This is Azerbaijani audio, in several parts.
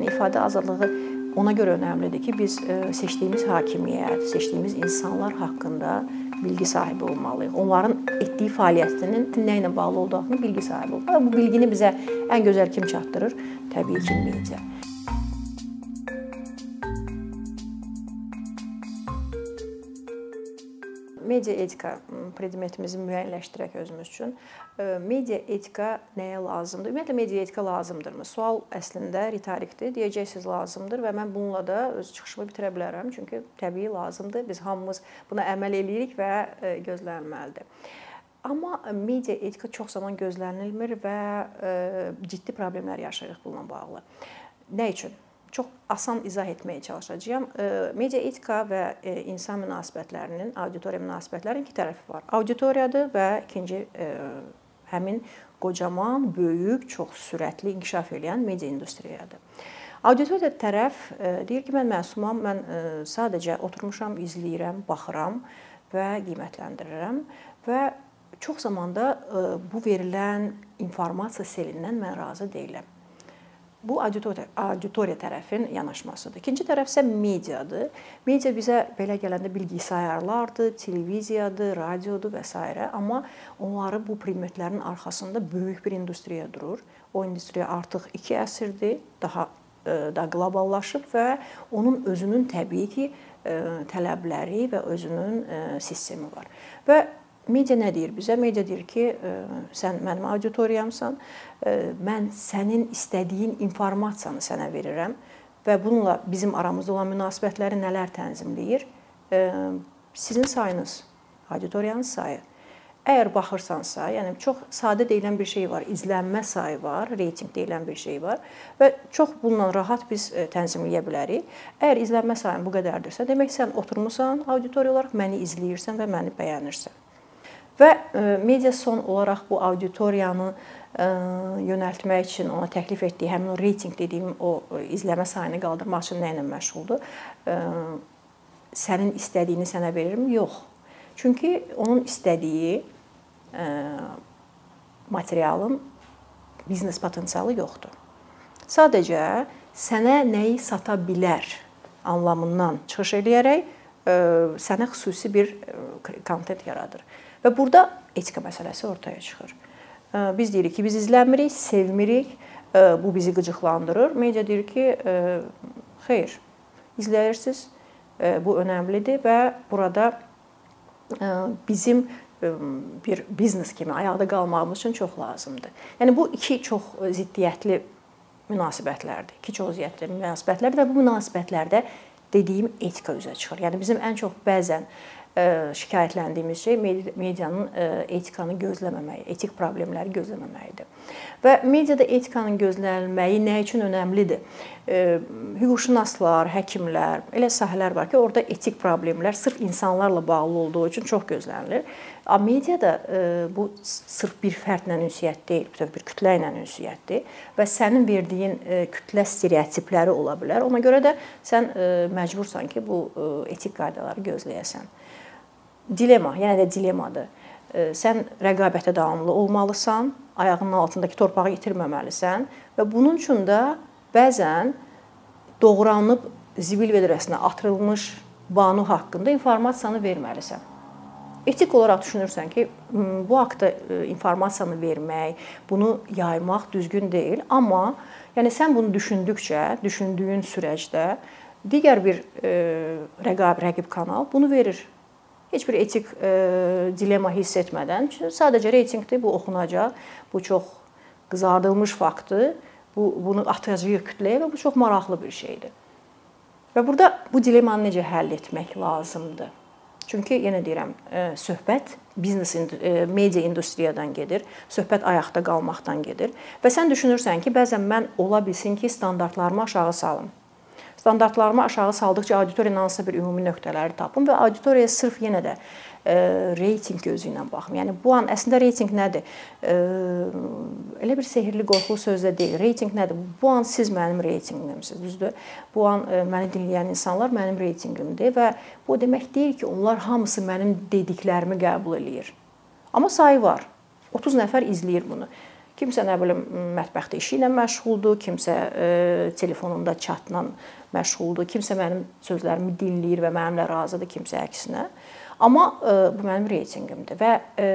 İfadə azadlığı ona görə önəmlidir ki, biz e, seçdiyimiz hakimiyyət, seçdiyimiz insanlar haqqında bilgi sahibi olmalıyıq. Onların etdiyi fəaliyyətinin nə ilə bağlı olduğunu bilgi sahibi olmalıyıq. Bu bilgini bizə ən gözəl kim çatdırır? Təbii ki, media. Media etika predmetimizi müəyyənləşdirək özümüz üçün. Media etika nəyə lazımdır? Ümumiyyətlə media etika lazımdırmı? Sual əslində ritorikdir. Deyəcəksiniz lazımdır və mən bununla da öz çıxışımı bitirə bilərəm. Çünki təbii lazımdır. Biz hamımız buna əməl eləyirik və gözlənilməlidir. Amma media etika çox zaman gözlənilmir və ciddi problemlər yaşayırıq bununla bağlı. Nə üçün? Çox asan izah etməyə çalışacağam. Media etika və insan münasibətlərinin, auditoriya münasibətlərinin iki tərəfi var. Auditoriyadır və ikinci həmin qocaman, böyük, çox sürətli inkişaf edən media industriyadır. Auditoriya tərəf deyir ki, mən məsumam, mən sadəcə oturmuşam, izləyirəm, baxıram və qiymətləndirirəm və çox zamanda bu verilən informasiya selindən mən razı deyiləm. Bu auditoriya, auditoriya tərəfin yanaşmasıdır. İkinci tərəf isə mediadır. Media bizə belə gələndə bilgisayarlardır, televiziyadır, radiodur və s. amma onları bu primitlərin arxasında böyük bir industriya durur. O industriya artıq 2 əsrdir, daha e, da qloballaşıb və onun özünün təbii ki, e, tələbləri və özünün e, sistemi var. Və Media nə deyir bizə? Media deyir ki, sən mənim auditoriyamsan, mən sənin istədiyin informasiyanı sənə verirəm və bununla bizim aramızda olan münasibətləri nələr tənzimləyir? Sizin sayınız, auditoriyanın sayı. Əgər baxırsansa, yəni çox sadə deyilən bir şey var, izlənmə sayı var, reytinq deyilən bir şey var və çox bununla rahat biz tənzimləyə bilərik. Əgər izlənmə sayın bu qədərdirsə, demək sən oturmusan auditoriya olaraq məni izləyirsən və məni bəyənirsən. Və e, media son olaraq bu auditoriyanı e, yönəltmək üçün ona təklif etdiyi həmin o reytinq dediyim o e, izləmə sayını qaldırmaq üçün nə ilə məşğuldur? Sənin istədiyini sənə verirəm? Yox. Çünki onun istədiyi materialın biznes potensialı yoxdur. Sadəcə sənə nəyi sata bilər anlamından çıxış eləyərək sənə xüsusi bir kontent yaradır. Və burada etika məsələsi ortaya çıxır. Biz deyirik ki, biz izlənmirik, sevmirik, bu bizi qıcıqlandırır. Media deyir ki, xeyr, izləyirsiniz, bu önəmlidir və burada bizim bir biznes kimi ayaqda qalmağımız üçün çox lazımdır. Yəni bu iki çox ziddiyyətli münasibətlərdir. İki çox ziddiyyətli münasibətlərdir və bu münasibətlərdə dediyim etika üzə çıxır. Yəni bizim ən çox bəzən şikayətləndiyimiz şey medianın etikanı gözləməməyi, etik problemləri gözləməməyidir. Və mediada etikanın gözlənilməyi nə üçün önəmlidir? Hüquqşünaslar, həkimlər, elə sahələr var ki, orada etik problemlər sırf insanlarla bağlı olduğu üçün çox gözlənilir. Amma mediada bu sırf bir fərdlə ünsiyyət deyil, bütöv bir kütlə ilə ünsiyyətdir və sənin verdiyin kütlə stereotipləri ola bilər. Ona görə də sən məcbursan ki, bu etik qaydaları gözləyəsən dilema, yenə də dilemadır. Sən rəqabətə davamlı olmalısan, ayağının altındakı torpağı itirməməlisən və bunun üçün də bəzən doğranıb zibil vedrəsinə atılmış banu haqqında informasiyanı verməlisən. Etik olaraq düşünürsən ki, bu haqqda informasiyanı vermək, bunu yaymaq düzgün deyil, amma yəni sən bunu düşündükcə, düşündüyün sürəcdə digər bir rəqab rəqib kanal bunu verir heç bir etik e, dilema hiss etmədən sadəcə reytinqdir, bu oxunacaq. Bu çox qızardılmış faktdır. Bu bunu atacağıq kütləyə və bu çox maraqlı bir şeydir. Və burada bu dilemanı necə həll etmək lazımdır? Çünki yenə deyirəm, e, söhbət biznes e, media industriyadan gedir, söhbət ayaqda qalmaqdan gedir və sən düşünürsən ki, bəzən mən ola bilsin ki, standartlarımı aşağı salım standartlarımı aşağı saldıqca auditoriyanın hansısa bir ümumi nöqtələri tapım və auditoriyaya sırf yenə də e, reytinq gözü ilə baxım. Yəni bu an əslində reytinq nədir? E, elə bir sehrli qorxulu söz də deyil. Reytinq nədir? Bu an siz mənim reytinqimsiniz, düzdür? Bu an e, məni dinləyən insanlar mənim reytinqimdir və bu demək deyil ki, onlar hamısı mənim dediklərimi qəbul eləyir. Amma sayı var. 30 nəfər izləyir bunu. Kimsə nə bilim mətbəxdə işi ilə məşğuldur, kimsə e, telefonunda chatla məşğuldur, kimsə mənim sözlərimi dinləyir və mənimlə razıdır, kimsə əksinə. Amma e, bu mənim reytinqimdir və e,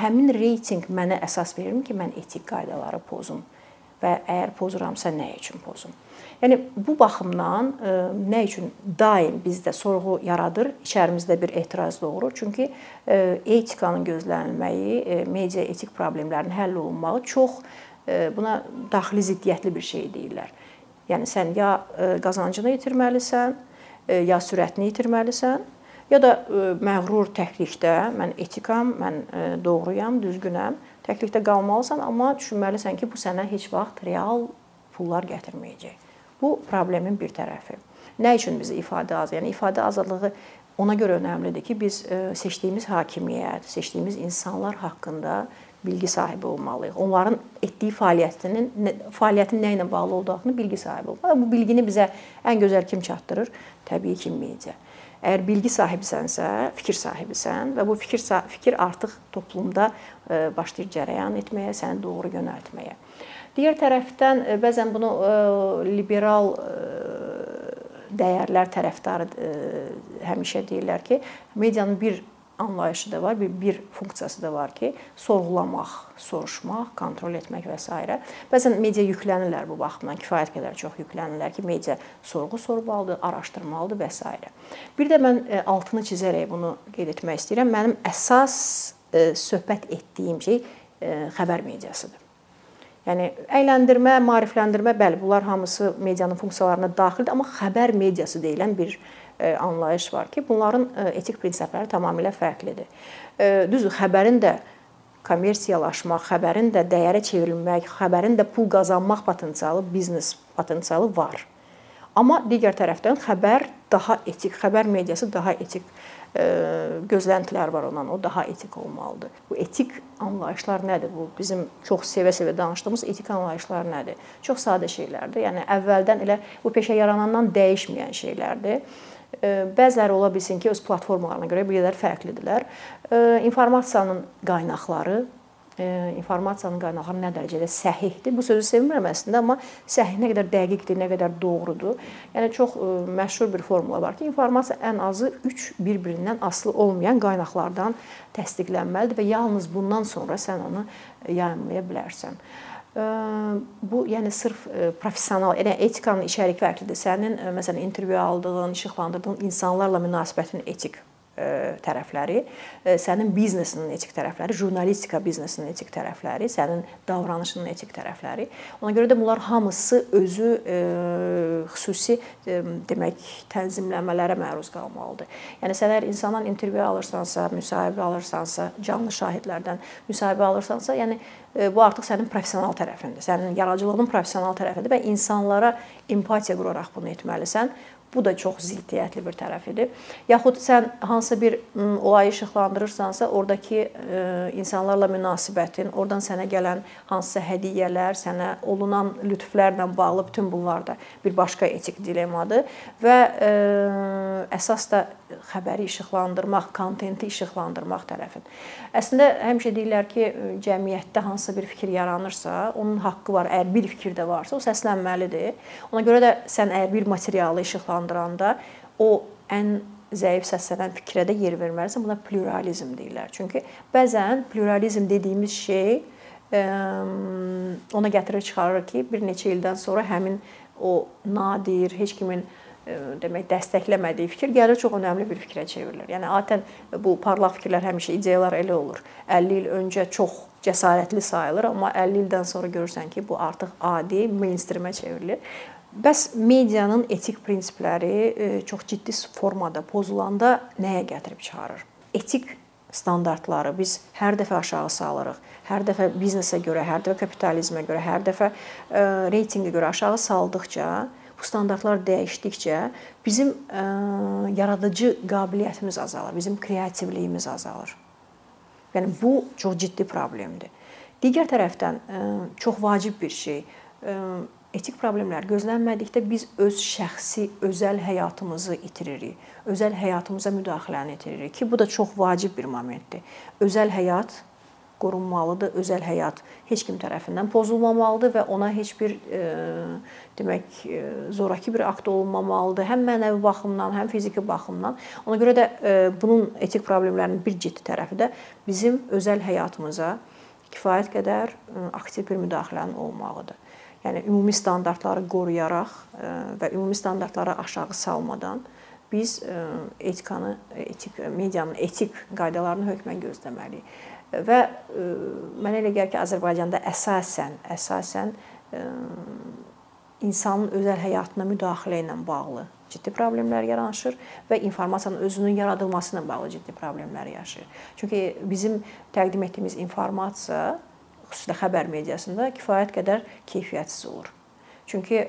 həmin reytinq mənə əsas verir ki, mən etik qaydaları pozum və əgər pozuramsa nə üçün pozum? Yəni bu baxımdan e, nə üçün daim bizdə sorğu yaradır, içərimizdə bir etiraz doğurur. Çünki e, etikanın gözlənilməyi, e, media etik problemlərin həll olunmağı çox buna daxili ziddiyyətli bir şey deyirlər. Yəni sən ya qazancını itirməlisən, ya sürətini itirməlisən, ya da məğrur təklikdə mən etikam, mən doğruyam, düzgünəm, təklikdə qalmalısan, amma düşünməlisən ki, bu sənə heç vaxt real pullar gətirməyəcək. Bu problemin bir tərəfi. Nə üçün bizə ifadə az? Yəni ifadə azadlığı ona görə önəmlidir ki, biz e, seçdiyimiz hakimiyyət, seçdiyimiz insanlar haqqında bilgi sahibi olmalıyıq. Onların etdiyi fəaliyyətinin fəaliyyətin nə ilə bağlı olduğunu bilgi sahibi olmalıyıq. Bu bilgini bizə ən gözəl kim çatdırır? Təbii ki, media. Əgər bilgi sahibisənsə, fikir sahibisən və bu fikir fikir artıq toplumda e, başlayır cərəyan etməyə, səni doğru yönəltməyə. Digər tərəfdən e, bəzən bunu e, liberal dəyərlər tərəfdarı həmişə deyirlər ki, medianın bir anlayışı da var, bir bir funksiyası da var ki, sorğulamaq, soruşmaq, kontrol etmək və s. Bəzən media yüklənirlər bu baxımdan, kifayət qədər çox yüklənirlər ki, media sorğu sormalıdır, araşdırmalıdır və s. Bir də mən altını çizərək bunu qeyd etmək istəyirəm. Mənim əsas söhbət etdiyim şey xəbər mediasıdır. Yəni əyləndirmə, maarifləndirmə, bəli, bunlar hamısı medianın funksiyalarına daxildir, amma xəbər mediası deyilən bir e, anlayış var ki, bunların e, etik prinsipləri tamamilə fərqlidir. E, düzdür, xəbərin də kommersiyalaşmaq, xəbərin də dəyərə çevrilmək, xəbərin də pul qazanmaq potensialı, biznes potensialı var. Amma digər tərəfdən xəbər daha etik, xəbər mediası daha etik gözləntilər var ondan. O daha etik olmalıdır. Bu etik anlayışlar nədir? Bu bizim çox sevə-sevə danışdığımız etik anlayışlar nədir? Çox sadə şeylərdir. Yəni əvvəldən elə bu peşə yaranandan dəyişməyən şeylərdir. Bəziləri ola bilsin ki, öz platformalarına görə bir qədər fərqlidirlər. İnformasiyanın qaynaqları informasiyanın qaynaqları nə dərəcədə səhihdir. Bu sözü sevmirəm əslində, amma səhih nə qədər dəqiqdir, nə qədər doğrudur. Yəni çox məşhur bir formula var ki, informasiya ən azı 3 bir-birindən asılı olmayan qaynaqlardan təsdiqlənməlidir və yalnız bundan sonra sən onu yayımlaya bilərsən. Bu, yəni sırf professional, yəni etikanın içərik fərqlidir. Sənin məsələn intervyu aldığın, işıqlandırdığın insanlarla münasibətin etik tərəfləri, sənin biznesinin etik tərəfləri, jurnalistika biznesinin etik tərəfləri, sənin davranışının etik tərəfləri. Ona görə də bunlar hamısı özü xüsusi demək tənzimləmələrə məruz qalmalıdır. Yəni sən əgər insandan intervyu alırsansa, müsahibə alırsansa, canlı şahidlərdən müsahibə alırsansa, yəni bu artıq sənin professional tərəfindir. Sənin yaradıcılığının professional tərəfidir və insanlara empatiya quraraq bunu etməlisən. Bu da çox ziddiyyətli bir tərəfidir. Yaxud sən hansısa bir olayı işıqlandırırsansa, oradakı insanlarla münasibətin, oradan sənə gələn hansısa hədiyyələr, sənə olunan lütflərlə bağlı bütün bunlar da bir başqa etik dilemmadır və əsas da xəbəri işıqlandırmaq, kontenti işıqlandırmaq tərəfin. Əslində həmişə deyirlər ki, cəmiyyətdə hansısa bir fikir yaranırsa, onun haqqı var. Əgər bir fikir də varsa, o səslənməlidir. Ona görə də sən əgər bir materialı işıqlandıranda o ən zəif səslənən fikrə də yer verməlisən. Buna pluralizm deyirlər. Çünki bəzən pluralizm dediyimiz şey ona gətirir çıxarır ki, bir neçə ildən sonra həmin o nadir, heç kimin demək dəstəkləmədiyi fikir gəlir çox önəmli bir fikrə çevrilir. Yəni adətən bu parlaq fikirlər həmişə ideyalar elə olur. 50 il öncə çox cəsarətli sayılır, amma 50 ildən sonra görürsən ki, bu artıq adi mainstreamə çevrilir. Bəs medianın etik prinsipləri çox ciddi formada pozulanda nəyə gətirib çıxarır? Etik standartları biz hər dəfə aşağı salırıq. Hər dəfə biznesə görə, hər dəfə kapitalizmə görə, hər dəfə reytinqə görə aşağı saldıqca bu standartlar dəyişdikcə bizim ə, yaradıcı qabiliyyətimiz azalır, bizim kreativliyimiz azalır. Yəni bu çox ciddi problemdir. Digər tərəfdən çox vacib bir şey. Etik problemlər gözlənmədikdə biz öz şəxsi, özəl həyatımızı itiririk. Özəl həyatımıza müdaxiləni itiririk ki, bu da çox vacib bir momentdir. Özəl həyat qorunmalıdır, özəl həyat heç kim tərəfindən pozulmamalıdır və ona heç bir e, demək e, zoraki bir akt olunmamalıdır, həm mənəvi baxımdan, həm fiziki baxımdan. Ona görə də e, bunun etik problemlərinin bir ciddi tərəfi də bizim özəl həyatımıza kifayət qədər e, aktiv bir müdaxilənin olmağıdır. Yəni ümumi standartları qoruyaraq e, və ümumi standartları aşağı salmadan biz e, etikanı, etik medianın etik qaydalarını hökmən gözləməliyik. Və mənə elə gəlir ki, Azərbaycanda əsasən, əsasən insanın özəl həyatına müdaxilə ilə bağlı ciddi problemlər yaranır və informasiyanın özünün yaradılması ilə bağlı ciddi problemlər yaşayır. Çünki bizim təqdim etdiyimiz informasiya xüsusilə xəbər mediasında kifayət qədər keyfiyyətsiz olur. Çünki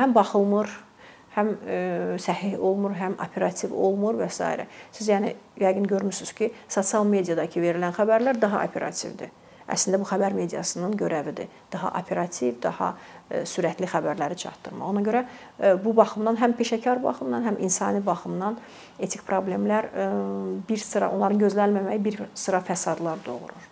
həm baxılmır, həm səhih olmur, həm operativ olmur və s. Siz yəni yəqin görmüsüz ki, sosial mediadakı verilən xəbərlər daha operativdir. Əslində bu xəbər mediasının görəvidir. Daha operativ, daha sürətli xəbərləri çatdırmaq. Ona görə bu baxımdan həm peşəkar baxımdan, həm insani baxımdan etik problemlər bir sıra onların gözlənilməməyi bir sıra fəsadlar doğurur.